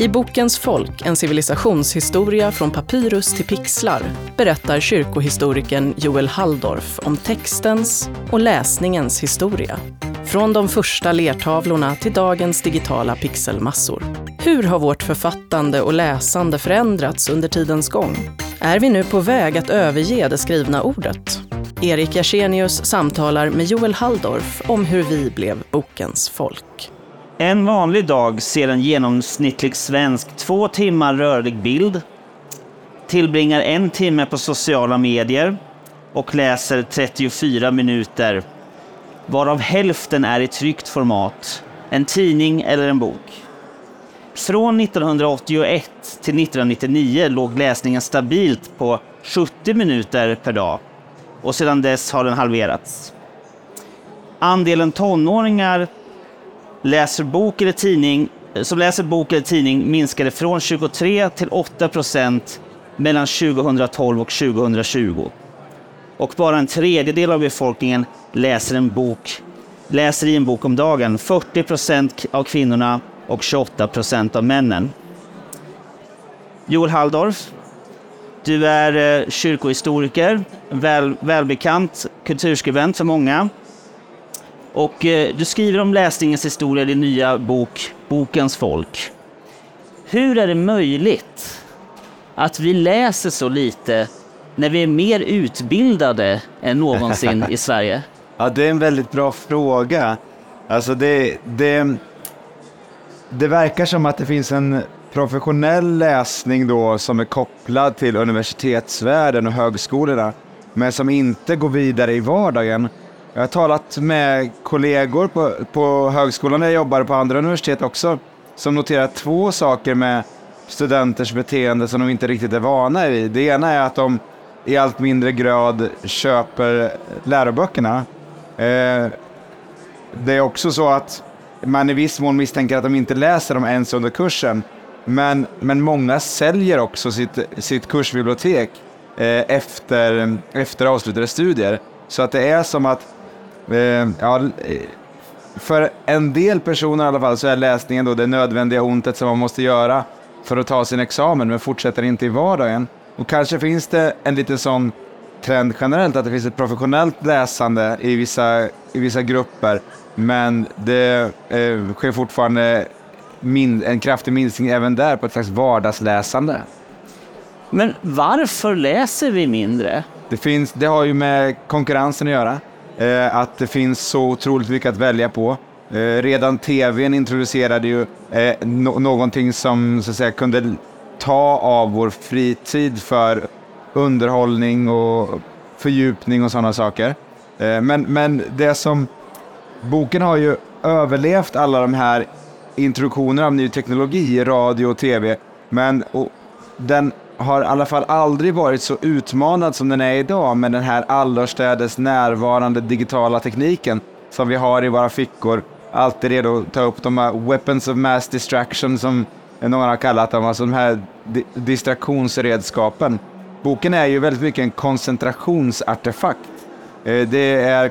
I Bokens folk, en civilisationshistoria från papyrus till pixlar, berättar kyrkohistorikern Joel Halldorf om textens och läsningens historia. Från de första lertavlorna till dagens digitala pixelmassor. Hur har vårt författande och läsande förändrats under tidens gång? Är vi nu på väg att överge det skrivna ordet? Erik Jersenius samtalar med Joel Halldorf om hur vi blev bokens folk. En vanlig dag ser en genomsnittlig svensk två timmar rörlig bild, tillbringar en timme på sociala medier och läser 34 minuter, varav hälften är i tryckt format, en tidning eller en bok. Från 1981 till 1999 låg läsningen stabilt på 70 minuter per dag och sedan dess har den halverats. Andelen tonåringar läser bok eller tidning, eh, som läser bok eller tidning minskade från 23 till 8 procent mellan 2012 och 2020. Och bara en tredjedel av befolkningen läser, en bok, läser i en bok om dagen. 40 procent av kvinnorna och 28 procent av männen. Joel Halldorf, du är eh, kyrkohistoriker, väl, välbekant kulturskribent för många. Och eh, du skriver om läsningens historia i din nya bok Bokens folk. Hur är det möjligt att vi läser så lite när vi är mer utbildade än någonsin i Sverige? Ja, det är en väldigt bra fråga. Alltså det, det, det verkar som att det finns en professionell läsning då som är kopplad till universitetsvärlden och högskolorna, men som inte går vidare i vardagen. Jag har talat med kollegor på, på högskolan där jag jobbar på andra universitet också, som noterar två saker med studenters beteende som de inte riktigt är vana vid. Det ena är att de i allt mindre grad köper läroböckerna. Eh, det är också så att man i viss mån misstänker att de inte läser dem ens under kursen. Men, men många säljer också sitt, sitt kursbibliotek eh, efter, efter avslutade studier. Så att det är som att, eh, ja, för en del personer i alla fall så är läsningen då det nödvändiga ontet som man måste göra för att ta sin examen, men fortsätter inte i vardagen. Och kanske finns det en lite sån trend generellt, att det finns ett professionellt läsande i vissa, i vissa grupper, men det eh, sker fortfarande min, en kraftig minskning även där på ett slags vardagsläsande. Men varför läser vi mindre? Det, finns, det har ju med konkurrensen att göra. Eh, att det finns så otroligt mycket att välja på. Eh, redan tvn introducerade ju eh, no någonting som så att säga, kunde ta av vår fritid för underhållning och fördjupning och sådana saker. Eh, men, men det som... Boken har ju överlevt alla de här introduktionerna av ny teknologi, radio och tv, men och, den har i alla fall aldrig varit så utmanad som den är idag med den här allorstädes närvarande digitala tekniken som vi har i våra fickor, alltid redo att ta upp de här weapons of mass distraction som någon har kallat dem, alltså de här di distraktionsredskapen. Boken är ju väldigt mycket en koncentrationsartefakt. Eh, det är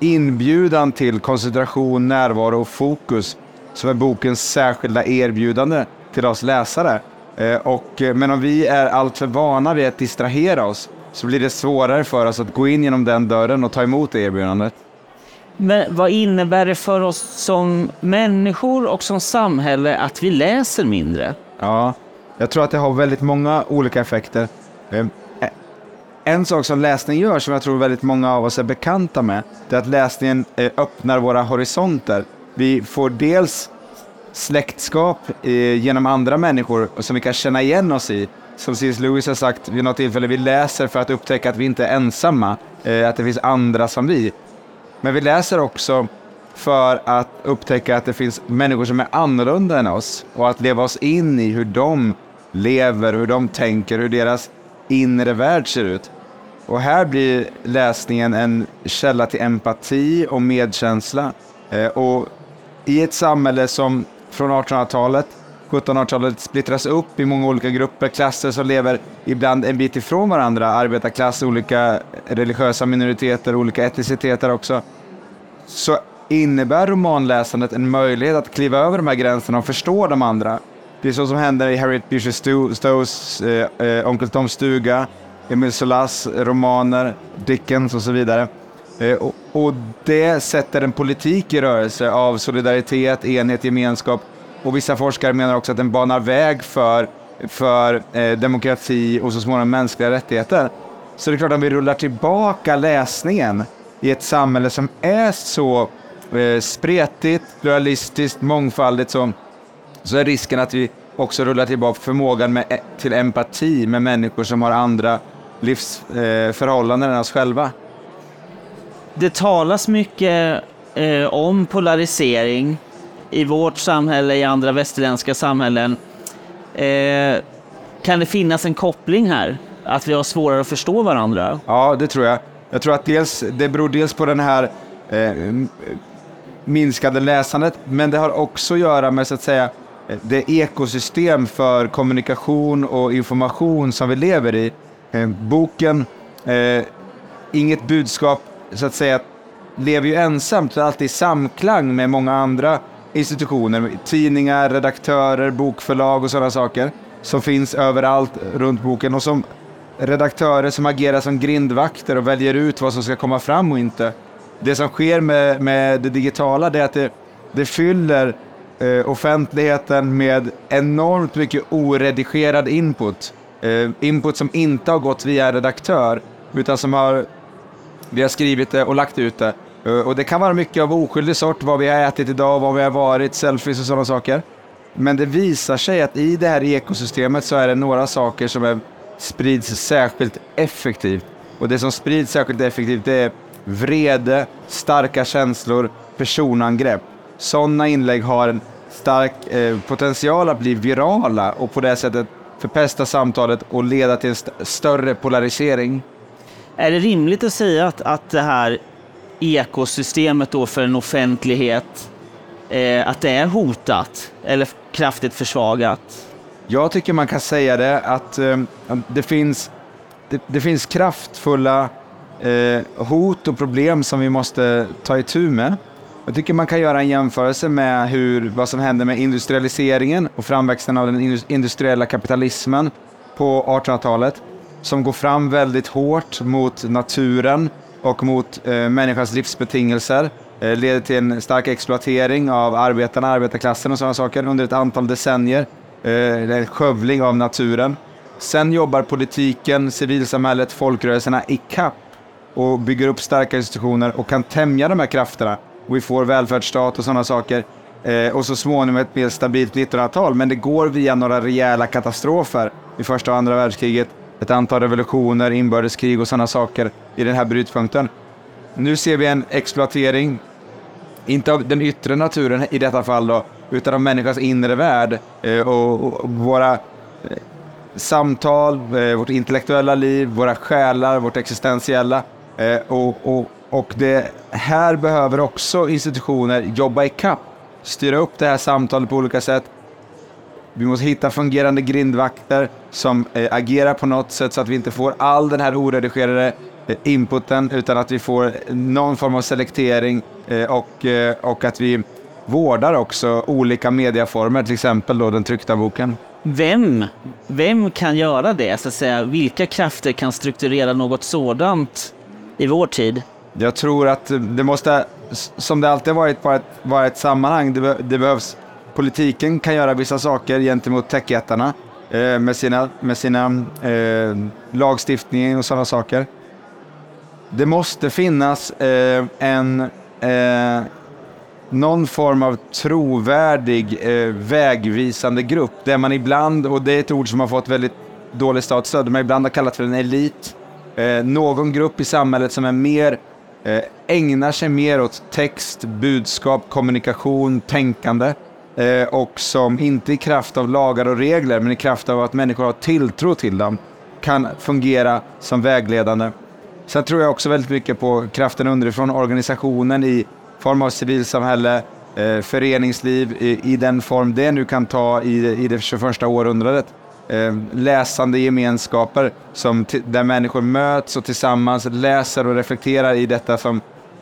inbjudan till koncentration, närvaro och fokus som är bokens särskilda erbjudande till oss läsare. Eh, och, eh, men om vi är alltför vana vid att distrahera oss så blir det svårare för oss att gå in genom den dörren och ta emot det erbjudandet. Men vad innebär det för oss som människor och som samhälle att vi läser mindre? Ja, jag tror att det har väldigt många olika effekter. Eh, en sak som läsning gör, som jag tror väldigt många av oss är bekanta med, det är att läsningen öppnar våra horisonter. Vi får dels släktskap eh, genom andra människor som vi kan känna igen oss i. Som C.S. Lewis har sagt vid något tillfälle, vi läser för att upptäcka att vi inte är ensamma, eh, att det finns andra som vi. Men vi läser också för att upptäcka att det finns människor som är annorlunda än oss och att leva oss in i hur de lever, hur de tänker, hur deras inre värld ser ut. Och här blir läsningen en källa till empati och medkänsla. Eh, och i ett samhälle som från 1800-talet 1700-talet splittras upp i många olika grupper, klasser som lever ibland en bit ifrån varandra, arbetarklass, olika religiösa minoriteter, olika etniciteter också, så innebär romanläsandet en möjlighet att kliva över de här gränserna och förstå de andra. Det är så som händer i Harriet Beecher Stowes eh, eh, Onkel Toms stuga, Emil Solas romaner, Dickens och så vidare. Eh, och, och, det sätter en politik i rörelse av solidaritet, enhet, gemenskap. Och vissa forskare menar också att den banar väg för, för eh, demokrati och så småningom mänskliga rättigheter. Så det är klart, om vi rullar tillbaka läsningen i ett samhälle som är så eh, spretigt, pluralistiskt, mångfaldigt så, så är risken att vi också rullar tillbaka förmågan med, eh, till empati med människor som har andra livsförhållanden eh, än oss själva. Det talas mycket eh, om polarisering i vårt samhälle, i andra västerländska samhällen. Eh, kan det finnas en koppling här? Att vi har svårare att förstå varandra? Ja, det tror jag. Jag tror att dels, det beror dels på den här eh, minskade läsandet, men det har också att göra med så att säga det ekosystem för kommunikation och information som vi lever i. Eh, boken, eh, inget budskap, så att säga, lever ju ensamt, alltid i samklang med många andra institutioner, tidningar, redaktörer, bokförlag och sådana saker som finns överallt runt boken och som redaktörer som agerar som grindvakter och väljer ut vad som ska komma fram och inte. Det som sker med, med det digitala det är att det, det fyller eh, offentligheten med enormt mycket oredigerad input. Eh, input som inte har gått via redaktör, utan som har, vi har skrivit det och lagt ut det. Eh, och det kan vara mycket av oskyldig sort, vad vi har ätit idag, vad vi har varit, selfies och sådana saker. Men det visar sig att i det här ekosystemet så är det några saker som är, sprids särskilt effektivt. Och det som sprids särskilt effektivt det är vrede, starka känslor, personangrepp. Sådana inlägg har en stark eh, potential att bli virala och på det sättet förpesta samtalet och leda till en st större polarisering. Är det rimligt att säga att, att det här ekosystemet då för en offentlighet, eh, att det är hotat eller kraftigt försvagat? Jag tycker man kan säga det att eh, det, finns, det, det finns kraftfulla eh, hot och problem som vi måste ta itu med. Jag tycker man kan göra en jämförelse med hur, vad som hände med industrialiseringen och framväxten av den industriella kapitalismen på 1800-talet som går fram väldigt hårt mot naturen och mot eh, människans livsbetingelser. Eh, leder till en stark exploatering av arbetarna, arbetarklassen och sådana saker under ett antal decennier. Eh, en skövling av naturen. Sen jobbar politiken, civilsamhället, folkrörelserna i kapp och bygger upp starka institutioner och kan tämja de här krafterna och vi får välfärdsstat och sådana saker. Eh, och så småningom ett mer stabilt 1900-tal. Men det går via några rejäla katastrofer i första och andra världskriget. Ett antal revolutioner, inbördeskrig och sådana saker i den här brytpunkten. Nu ser vi en exploatering, inte av den yttre naturen i detta fall då, utan av människans inre värld eh, och, våra eh, samtal, eh, vårt intellektuella liv, våra själar, vårt existentiella. Och, och och det här behöver också institutioner jobba i kapp, styra upp det här samtalet på olika sätt. Vi måste hitta fungerande grindvakter som eh, agerar på något sätt så att vi inte får all den här oredigerade eh, inputen utan att vi får någon form av selektering eh, och, och att vi vårdar också olika mediaformer, till exempel då den tryckta boken. Vem, vem kan göra det? Så att säga? Vilka krafter kan strukturera något sådant i vår tid? Jag tror att det måste, som det alltid varit, vara ett, vara ett sammanhang. Det, det, behövs, politiken kan göra vissa saker gentemot techjättarna eh, med sina, med sina eh, lagstiftning och sådana saker. Det måste finnas eh, en eh, någon form av trovärdig eh, vägvisande grupp där man ibland, och det är ett ord som har fått väldigt dålig status, man ibland har kallat för en elit. Eh, någon grupp i samhället som är mer eh, ägnar sig mer åt text, budskap, kommunikation, tänkande Eh, och som inte i kraft av lagar och regler, men i kraft av att människor har tilltro till dem, kan fungera som vägledande. Sen tror jag också väldigt mycket på kraften underifrån, organisationen i form av civilsamhälle, eh, föreningsliv i, i, den form det nu kan ta i, i det 21 århundradet. Eh, läsande gemenskaper som där människor möts och tillsammans läser och reflekterar i detta som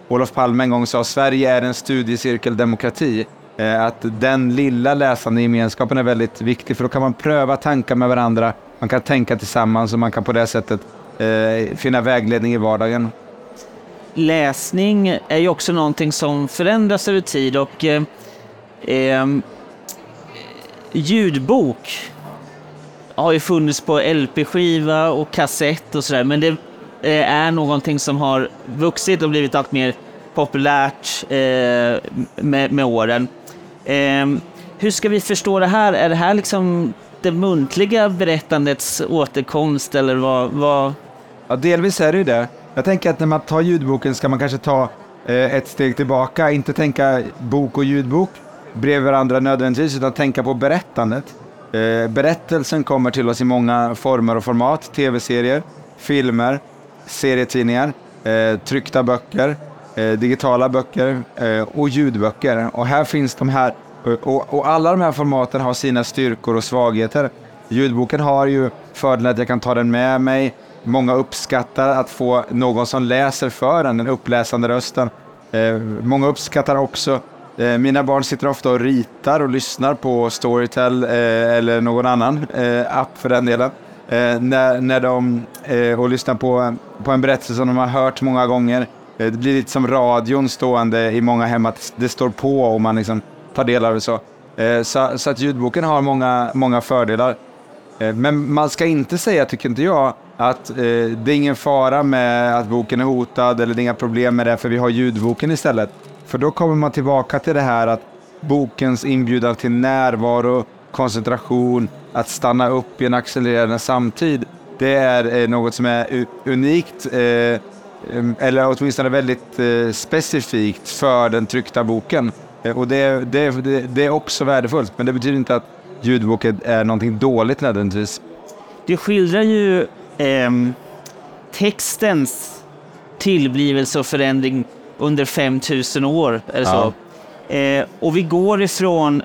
Olof Palme en gång sa, Sverige är en studiecirkeldemokrati. Eh, att den lilla läsande gemenskapen är väldigt viktig, för då kan man pröva tankar med varandra, man kan tänka tillsammans och man kan på det sättet eh, finna vägledning i vardagen. Läsning är ju också någonting som förändras över tid och eh, ehm, ljudbok har ju funnits på LP-skiva och kassett och sådär, men det eh, är någonting som har vuxit och blivit allt mer populärt eh, med, med åren. Ehm, hur ska vi förstå det här? Är det här liksom det muntliga berättandets återkomst eller vad? vad? Ja, delvis är det ju det. Jag tänker att när man tar ljudboken ska man kanske ta eh, ett steg tillbaka, inte tänka bok och ljudbok bredvid varandra nödvändigtvis, utan tänka på berättandet. Eh, berättelsen kommer till oss i många former och format, tv-serier, filmer, serietidningar, eh, tryckta böcker, Eh, digitala böcker eh, och ljudböcker. Och här finns de här, eh, och, och, alla de här formaten har sina styrkor och svagheter. Ljudboken har ju fördelen att jag kan ta den med mig. Många uppskattar att få någon som läser för en, den uppläsande rösten. Eh, många uppskattar också eh, mina barn sitter ofta och ritar och lyssnar på Storytel eh, eller någon annan app för den delen. när, när de och lyssnar på, på en berättelse som de har hört många gånger. Eh, det blir lite som radion stående i många hem, att det står på och man liksom tar del av det så. Eh, så, så att ljudboken har många, många fördelar. Eh, men man ska inte säga, tycker inte jag, att eh, det är ingen fara med att boken är hotad eller det är inga problem med det för vi har ljudboken istället. För då kommer man tillbaka till det här att bokens inbjudan till närvaro, koncentration, att stanna upp i en accelererande samtid, det är eh, något som är unikt eh, eller åtminstone väldigt eh, specifikt för den tryckta boken. Eh, och det, det, det, är också värdefullt, men det betyder inte att ljudboken är någonting dåligt nödvändigtvis. Det skildrar ju eh, textens tillblivelse och förändring under 5000 år. Eller så. Ja. Eh, och vi går ifrån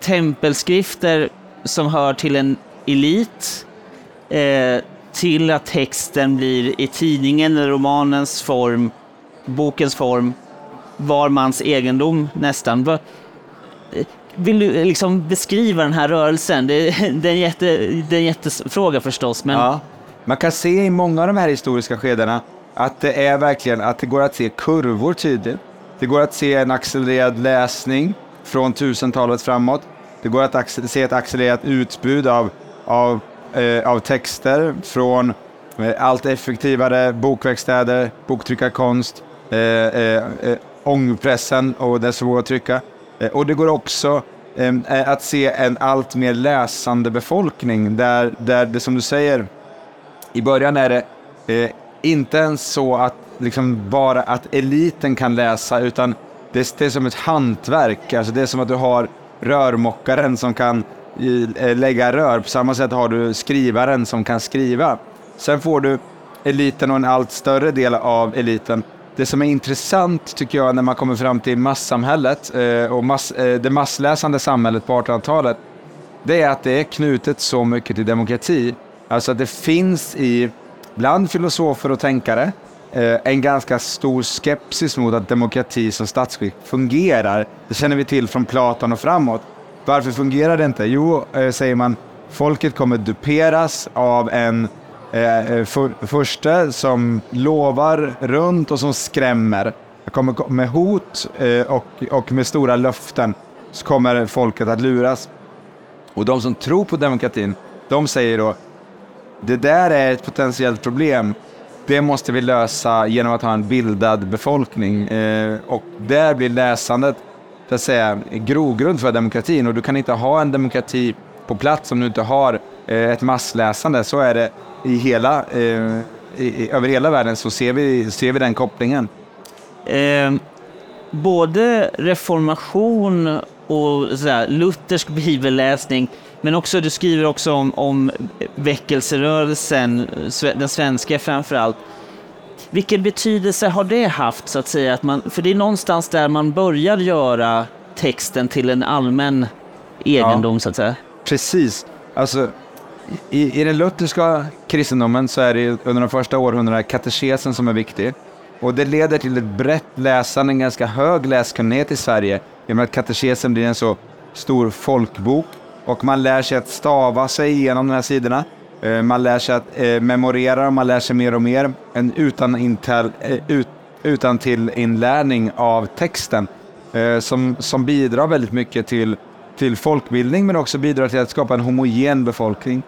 tempelskrifter som hör till en elit eh, till att texten blir i tidningen, eller romanens form, bokens form, var mans egendom nästan. Vill du liksom beskriva den här rörelsen? Det, det, är, en jätte, det är en jättefråga förstås. Men... Ja. Man kan se i många av de här historiska skedena att det är verkligen att det går att se kurvor tydligt. Det går att se en accelererad läsning från 1000-talet framåt. Det går att se ett accelererat utbud av, av, eh, av texter från eh, allt effektivare bokverkstäder, boktryckarkonst, eh, eh, eh, ångpressen och dess förmåga att trycka. Eh, och det går också eh, eh, att se en allt mer läsande befolkning där, där det som du säger, i början är det eh, inte ens så att liksom bara att eliten kan läsa, utan det, det är som ett hantverk. Alltså det är som att du har rörmokaren som kan Eh, lägga rör. På samma sätt har du skrivaren som kan skriva. Sen får du eliten och en allt större del av eliten. Det som är intressant tycker jag när man kommer fram till massamhället eh, och mass, eh, det massläsande samhället på 1800-talet, det är att det är knutet så mycket till demokrati. Alltså att det finns i, bland filosofer och tänkare, en ganska stor skepsis mot att demokrati som statsskick fungerar. Det känner vi till från Platon och framåt. Varför fungerar det inte? Jo, eh, säger man, folket kommer duperas av en eh, eh, för, förste som lovar runt och som skrämmer. Kommer med hot eh, och, och med stora löften så kommer folket att luras. Och de som tror på demokratin, de säger då det där är ett potentiellt problem. Det måste vi lösa genom att ha en bildad befolkning. Eh, och där blir läsandet så att säga, grogrund för demokratin. Och du kan inte ha en demokrati på plats om du inte har eh, ett massläsande. Så är det i hela, eh, i, över hela världen, så ser vi, ser vi den kopplingen. Eh, både reformation och sådär, luthersk bibelläsning men också, du skriver också om, om väckelserörelsen, den svenska framför allt. Vilken betydelse har det haft så att säga? Att man, för det är någonstans där man börjar göra texten till en allmän egendom så att säga. Precis. Alltså, i, I den lutherska kristendomen så är det under de första århundradena katekesen som är viktig. Och det leder till ett brett läsande, en ganska hög läskunnighet i Sverige genom att katekesen blir en så stor folkbok och man lär sig att stava sig igenom de här sidorna. Eh, man lär sig att eh, memorera och man lär sig mer och mer. En utan, intel, eh, ut, utan till inlärning av texten som, som bidrar väldigt mycket till, till folkbildning men också bidrar till att skapa en homogen befolkning.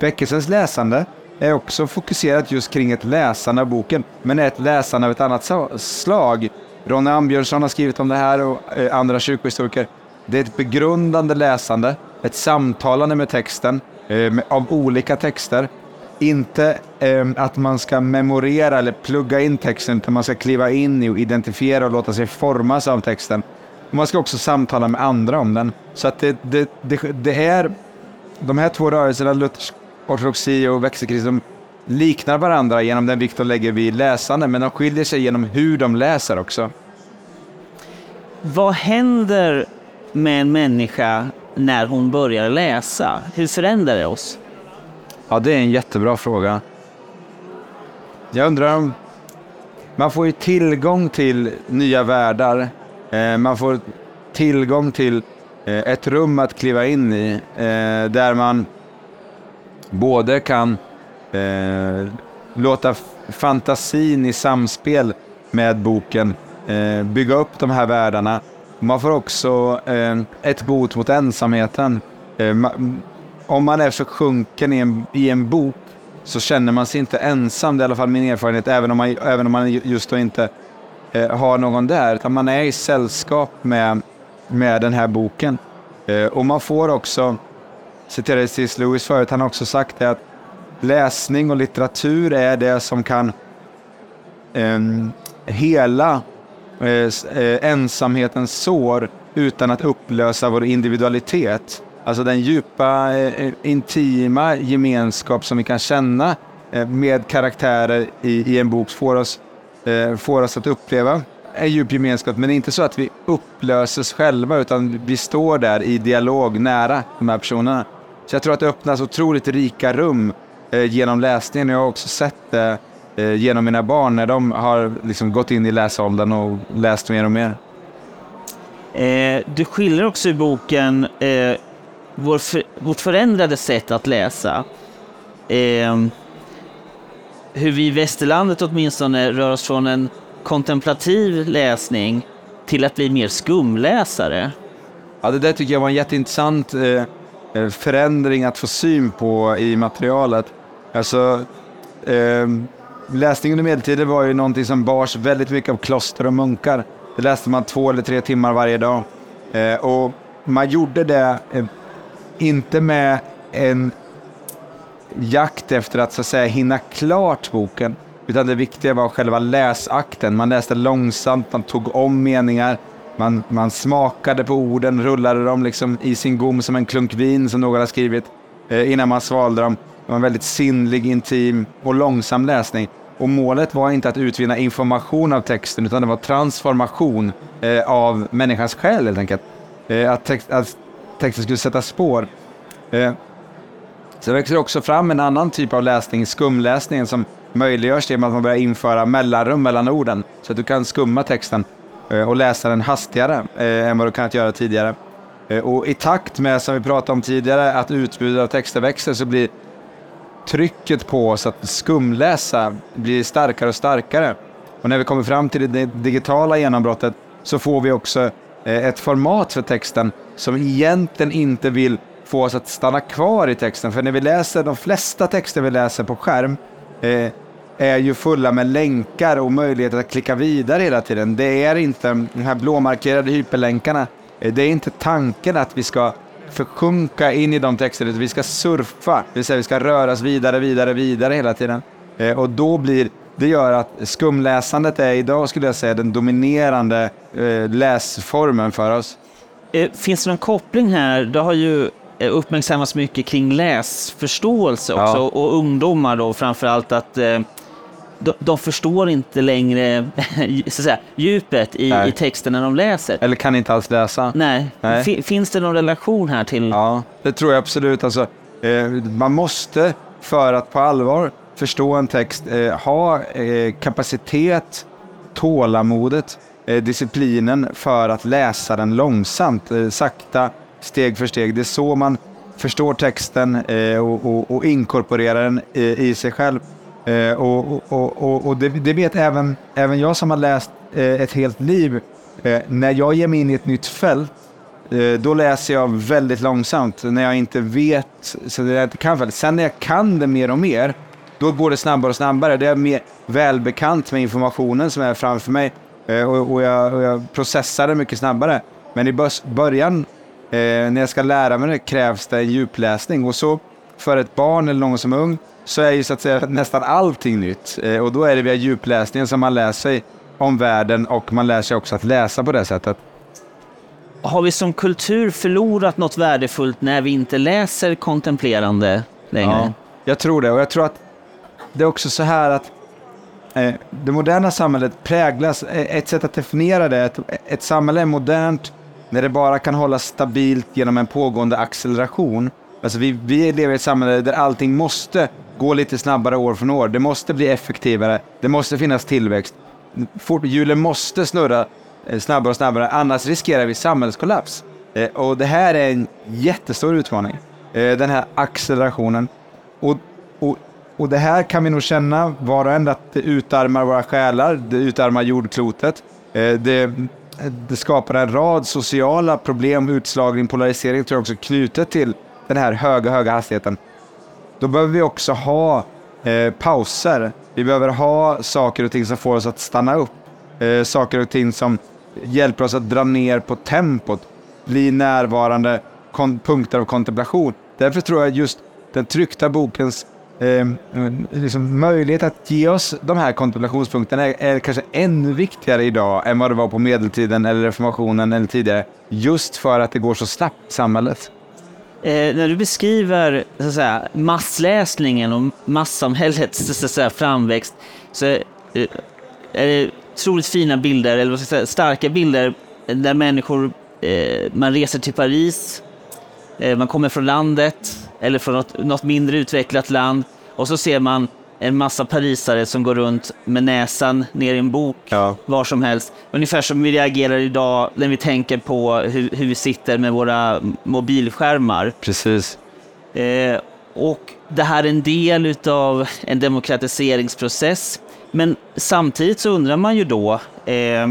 Väckelsens läsande är också fokuserat just kring ett läsande av boken, men är ett läsande av ett annat slag. Ronny Ambjörnsson har skrivit om det här och andra kyrkohistoriker. Det är ett begrundande läsande, ett samtalande med texten, Ehm, av olika texter. Inte eh, att man ska memorera eller plugga in texten, utan man ska kliva in i och identifiera och låta sig formas av texten. man ska också samtala med andra om den. Så att det, det, det, det är de här två rörelserna, luthersk ortodoxi och växelkristendom, liknar varandra genom den vikt de lägger vid läsande, men de skiljer sig genom hur de läser också. Vad händer med en människa när hon börjar läsa? Hur förändrar det oss? Ja, det är en jättebra fråga. Jag undrar om... Man får ju tillgång till nya världar. Eh, man får tillgång till eh, ett rum att kliva in i eh, där man både kan låta fantasin i samspel med boken bygga upp de här världarna man får också eh, ett bot mot ensamheten. Eh, om man är försjunken i en, i en bok så känner man sig inte ensam. Det är i alla fall min erfarenhet, även om man, även om man just då inte eh, har någon där. Utan man är i sällskap med, med den här boken. Eh, och man får också, citerade C.S. Lewis förut, han har också sagt det att läsning och litteratur är det som kan eh, hela Eh, eh, ensamhetens sår utan att upplösa vår individualitet. Alltså den djupa, eh, intima gemenskap som vi kan känna med karaktärer i, i en bok får oss, får oss att uppleva en djup gemenskap, men det är inte så att vi upplöses själva, utan vi står där i dialog nära de här personerna. Så jag tror att det öppnas otroligt rika rum genom läsningen. Jag har också sett det eh, genom mina barn när de har liksom gått in i läsåldern och läst mer och mer. Eh, du skiljer också i boken eh, vår för, vårt förändrade sätt att läsa. Eh, hur vi i västerlandet åtminstone rör oss från en kontemplativ läsning till att bli mer skumläsare. Ja, det där tycker jag var en jätteintressant eh, eh förändring att få syn på i materialet. Alltså, eh, läsning under medeltiden var ju någonting som bars väldigt mycket av kloster och munkar. Det läste man två eller tre timmar varje dag. Eh, och man gjorde det eh, inte med en jakt efter att så att säga hinna klart boken, utan det viktiga var själva läsakten. Man läste långsamt, man tog om meningar, man, man smakade på orden, rullade dem liksom i sin gom som en klunk vin som någon har skrivit eh, innan man svalde dem. Det var en väldigt sinnlig, intim och långsam läsning. Och målet var inte att utvinna information av texten, utan det var transformation eh, av människans själ helt enkelt. Eh, att, text, att, texten skulle sätta spår. Eh, så växer också fram en annan typ av läsning, skumläsningen, som möjliggörs genom att man börjar införa mellanrum mellan orden. Så att du kan skumma texten eh, och läsa den hastigare eh, än vad du kunnat göra tidigare. Eh, och i takt med, som vi pratade om tidigare, att utbudet av texter växer så blir trycket på oss att skumläsa blir starkare och starkare. Och när vi kommer fram till det digitala genombrottet så får vi också eh, ett format för texten som egentligen inte vill få oss att stanna kvar i texten. För när vi läser, de flesta texter vi läser på skärm eh, är ju fulla med länkar och möjligheter att klicka vidare hela tiden. Det är inte de här blåmarkerade hyperlänkarna. Eh, det är inte tanken att vi ska försjunka in i de texterna, vi ska surfa, det vill säga vi ska röra oss vidare, vidare, vidare hela tiden. Eh, och då blir, det gör att skumläsandet är idag, skulle jag säga, den dominerande eh, läsformen för oss. Eh, finns det någon koppling här? Det har ju uppmärksammats mycket kring läsförståelse också, ja. och ungdomar då framför allt att de, de förstår inte längre så säga, djupet i, Nej. i texten när de läser. Eller kan inte alls läsa. Nej. Nej. Fi- Finns det någon relation här till... Ja, det tror jag absolut. Alltså, eh, man måste, för att på allvar förstå en text, eh, ha eh, kapacitet, tålamodet, disciplinen för att läsa den långsamt, sakta, steg för steg. Det är så man förstår texten och, och, och inkorporerar den i sig själv. Eh, och och, och, och, det, det vet även, även jag som har läst eh, ett helt liv. Eh, när jag ger mig in i ett nytt fält Eh, Då läser jag väldigt långsamt när jag inte vet, så det jag inte kan fältet. Sen när jag kan det mer och mer, då går det snabbare och snabbare. Det är mer välbekant med informationen som är framför mig eh, och, och, jag, och jag processar det mycket snabbare. Men i början, eh, när jag ska lära mig det, krävs det en djupläsning. Och så för ett barn eller någon som är ung, så är ju så att säga nästan allting nytt. Eh, och då är det via djupläsningen som man lär sig om världen och man lär sig också att läsa på det sättet. Har vi som kultur förlorat något värdefullt när vi inte läser kontemplerande längre? Ja, jag tror det. Och jag tror att det är också så här att eh, det moderna samhället präglas, eh, ett sätt att definiera det, att ett samhälle är modernt när det bara kan hållas stabilt genom en pågående acceleration. Alltså vi, vi lever i ett samhälle där allting måste gå lite snabbare år från år. Det måste bli effektivare, det måste finnas tillväxt. Hjulen måste snurra eh, snabbare och snabbare, annars riskerar vi samhällskollaps. Eh, och det här är en jättestor utmaning, eh, den här accelerationen. Och, och, och det här kan vi nog känna var och en att det utarmar våra själar, det utarmar jordklotet. Det, det skapar en rad sociala problem, utslagning, polarisering tror jag också knutet till den här höga, höga hastigheten. Då behöver vi också ha eh, pauser. Vi behöver ha saker och ting som får oss att stanna upp. Eh, saker och ting som hjälper oss att dra ner på tempot. Bli närvarande, kon- punkter av kontemplation. Därför tror jag just den tryckta bokens eh, liksom möjlighet att ge oss de här kontemplationspunkterna är, är kanske ännu viktigare idag än vad det var på medeltiden eller reformationen eller tidigare. Just för att det går så snabbt i samhället. Eh, när du beskriver så att säga, massläsningen och massamhällets så att säga, framväxt så eh, är det otroligt fina bilder, eller vad ska jag säga, starka bilder där människor, eh, man reser till Paris, eh, man kommer från landet eller från något, något mindre utvecklat land och så ser man en massa parisare som går runt med näsan ner i en bok Ja. var som helst. Ungefär som vi reagerar idag när vi tänker på hur, hur vi sitter med våra mobilskärmar. Precis. Eh, och det här är en del av en demokratiseringsprocess. Men samtidigt så undrar man ju då, eh,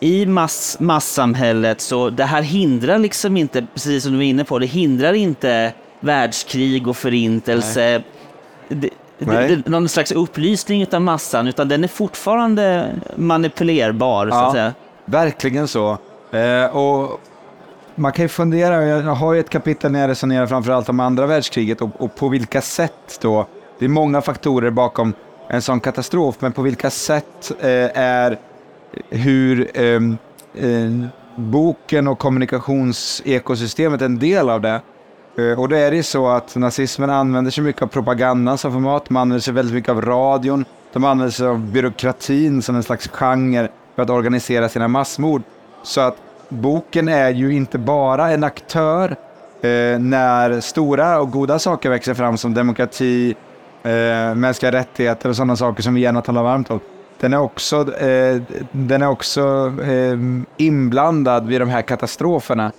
i mass, massamhället så det här hindrar liksom inte, precis som du var inne på, det hindrar inte världskrig och förintelse. Det. Det, någon slags upplysning av massan, utan den är fortfarande manipulerbar så Ja. att säga. Verkligen så. Eh, och man kan ju fundera, jag har ju ett kapitel när jag resonerar framförallt om andra världskriget och, och på vilka sätt då, det är många faktorer bakom en sån katastrof, men på vilka sätt eh, är hur ehm, eh, boken och kommunikationsekosystemet en del av det. Eh, och då är det ju så att nazismen använder sig mycket av propagandan som format, man använder sig väldigt mycket av radion, de använder sig av byråkratin som en slags genre för att organisera sina massmord. Så att boken är ju inte bara en aktör eh, när stora och goda saker växer fram som demokrati, eh, mänskliga rättigheter och sådana saker som vi gärna talar varmt om. Den är också, eh, den är också eh, inblandad vid de här katastroferna.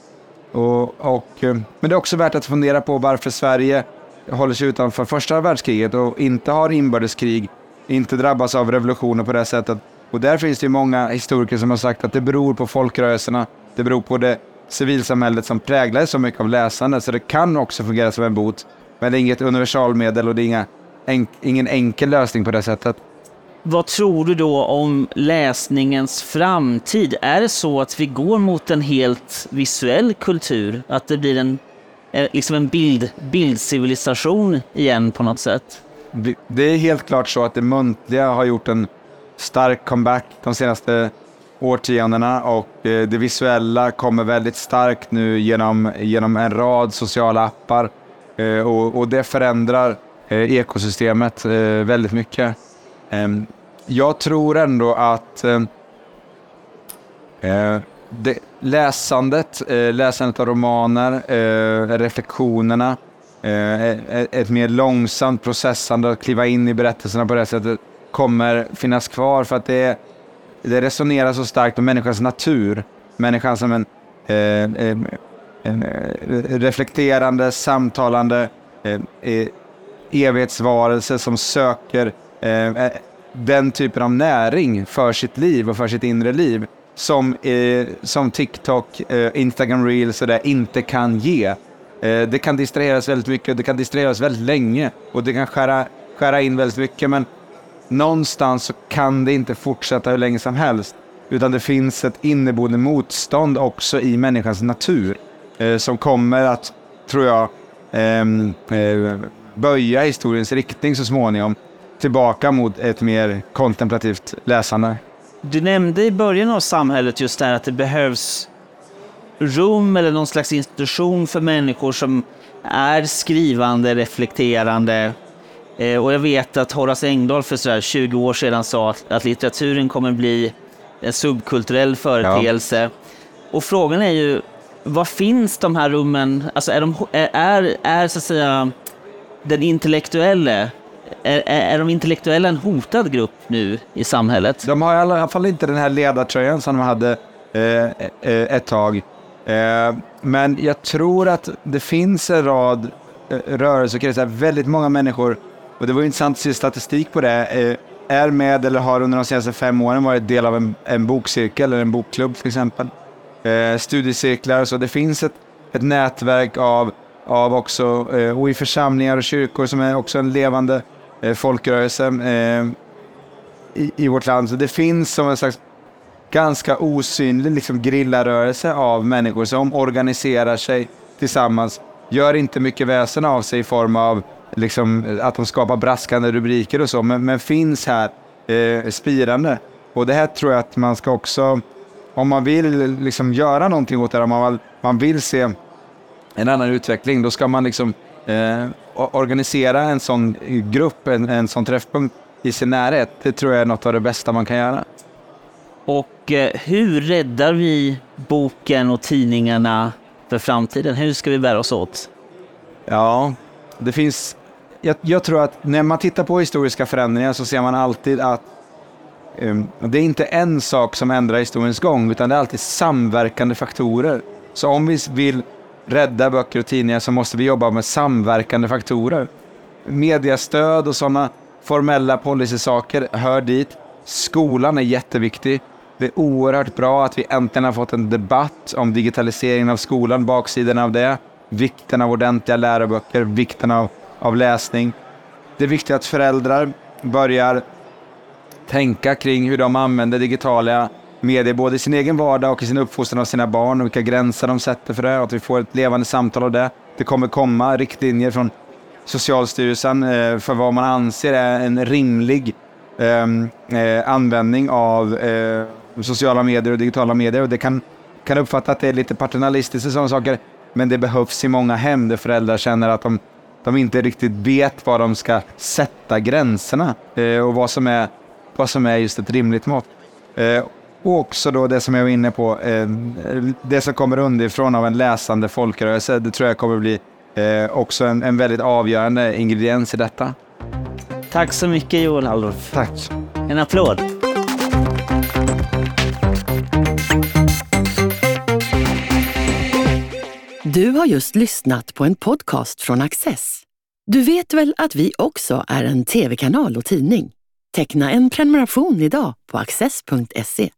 Och, och, eh, men det är också värt att fundera på varför Sverige håller sig utanför första världskriget och inte har inbördeskrig, inte drabbas av revolutioner på det sättet. Och där finns det ju många historiker som har sagt att det beror på folkrörelserna, det beror på det civilsamhället som präglar så mycket av läsande, så det kan också fungera som en bot. Men det är inget universalmedel och det är inga, en, ingen enkel lösning på det sättet. Vad tror du då om läsningens framtid? Är det så att vi går mot en helt visuell kultur? Att det blir en, eh, liksom en bild, bildcivilisation igen på något sätt? Det är helt klart så att det muntliga har gjort en stark comeback de senaste årtiondena och eh, det visuella kommer väldigt starkt nu genom, genom en rad sociala appar eh, och, och det förändrar ekosystemet väldigt mycket. Ehm, jag tror ändå att ehm, eh, det, läsandet, eh, läsandet av romaner, eh, reflektionerna, eh, ett mer långsamt processande att kliva in i berättelserna på det sättet kommer finnas kvar för att det, det resonerar så starkt med människans natur. Människan som en, eh, en eh, reflekterande, samtalande eh, eh, evighetsvarelse som söker Eh, eh, den typen av näring för sitt liv och för sitt inre liv som, eh, som TikTok, eh, Instagram Reels och det inte kan ge. Eh, det kan distraheras väldigt mycket, det kan distraheras väldigt länge och det kan skära, skära in väldigt mycket men någonstans så kan det inte fortsätta hur länge som helst. Utan det finns ett inneboende motstånd också i människans natur eh, som kommer att, tror jag, ehm, eh, böja historiens riktning så småningom tillbaka mot ett mer kontemplativt läsande. Du nämnde i början av samhället just det här att det behövs rum eller någon slags institution för människor som är skrivande, reflekterande. Eh, och jag vet att Horace Engdahl för sådär 20 år sedan sa att, att litteraturen kommer bli en subkulturell företeelse. Ja. Och frågan är ju, var finns de här rummen? Alltså är, de, är, är så att säga den intellektuelle är, är de intellektuella en hotad grupp nu i samhället? De har i alla fall inte den här ledartröjan som de hade eh, eh ett tag. Eh, men jag tror att det finns en rad eh, rörelser, väldigt många människor, och det var intressant att se statistik på det, eh, är med eller har under de senaste fem åren varit del av en, en bokcirkel eller en bokklubb till exempel. Eh, studiecirklar, så det finns ett, ett nätverk av, av också, eh, och i församlingar och kyrkor som är också en levande Eh, folkrörelse eh, i, i, vårt land. Så det finns som en slags ganska osynlig liksom, grillarörelse av människor som organiserar sig tillsammans. Gör inte mycket väsen av sig i form av liksom, eh, att de skapar braskande rubriker och så, men, men finns här eh, spirande. Och det här tror jag att man ska också, om man vill liksom göra någonting åt det här, om man, man vill se en annan utveckling, då ska man liksom eh, organisera en sån grupp, en, en sån träffpunkt i sin närhet, det tror jag är något av det bästa man kan göra. Och eh, hur räddar vi boken och tidningarna för framtiden? Hur ska vi bära oss åt? Ja, det finns... Jag, jag tror att när man tittar på historiska förändringar så ser man alltid att um, det är inte en sak som ändrar historiens gång, utan det är alltid samverkande faktorer. Så om vi vill rädda böcker och tidningar så måste vi jobba med samverkande faktorer. Mediastöd och sådana formella policysaker hör dit. Skolan är jätteviktig. Det är oerhört bra att vi äntligen har fått en debatt om digitaliseringen av skolan, baksidan av det, vikten av ordentliga läroböcker, vikten av, av läsning. Det är viktigt att föräldrar börjar tänka kring hur de använder digitala medier, både i sin egen vardag och i sin uppfostran av sina barn och vilka gränser de sätter för det och att vi får ett levande samtal av det. Det kommer komma riktlinjer från Socialstyrelsen eh, för vad man anser är en rimlig ehm, eh, användning av eh, sociala medier och digitala medier. Och det kan, kan uppfatta att det är lite paternalistiskt och sådana saker, men det behövs i många hem där föräldrar känner att de, de inte riktigt vet var de ska sätta gränserna eh, och vad som, är, vad som är just ett rimligt mått. Eh, och också då det som jag var inne på, eh, det som kommer underifrån av en läsande folkrörelse. Det tror jag kommer bli eh, också en, en väldigt avgörande ingrediens i detta. Tack så mycket Joel Halldorf. Tack. En applåd. Du har just lyssnat på en podcast från Access. Du vet väl att vi också är en tv-kanal och tidning? Teckna en prenumeration idag på access.se.